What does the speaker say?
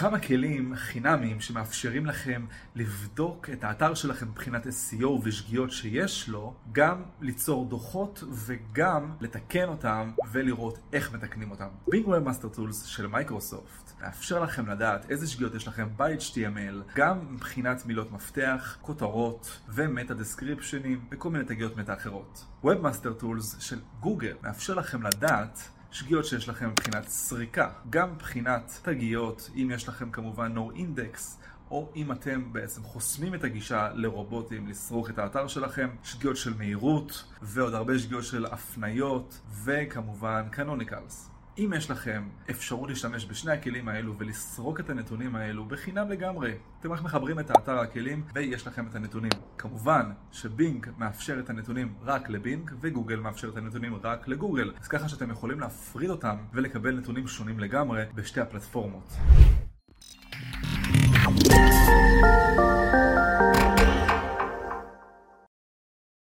כמה כלים חינמיים שמאפשרים לכם לבדוק את האתר שלכם מבחינת SEO ושגיאות שיש לו, גם ליצור דוחות וגם לתקן אותם ולראות איך מתקנים אותם. Bing Webmaster Tools של מייקרוסופט מאפשר לכם לדעת איזה שגיאות יש לכם ב-HTML, גם מבחינת מילות מפתח, כותרות ומטה דסקריפשנים וכל מיני תגיות מטה אחרות. Webmaster Tools של גוגל מאפשר לכם לדעת שגיאות שיש לכם מבחינת סריקה, גם מבחינת תגיות, אם יש לכם כמובן no index, או אם אתם בעצם חוסמים את הגישה לרובוטים לסרוק את האתר שלכם, שגיאות של מהירות, ועוד הרבה שגיאות של הפניות, וכמובן קנוניקלס. אם יש לכם אפשרות להשתמש בשני הכלים האלו ולסרוק את הנתונים האלו בחינם לגמרי, אתם רק מחברים את האתר הכלים ויש לכם את הנתונים. כמובן שבינג מאפשר את הנתונים רק לבינג וגוגל מאפשר את הנתונים רק לגוגל, אז ככה שאתם יכולים להפריד אותם ולקבל נתונים שונים לגמרי בשתי הפלטפורמות.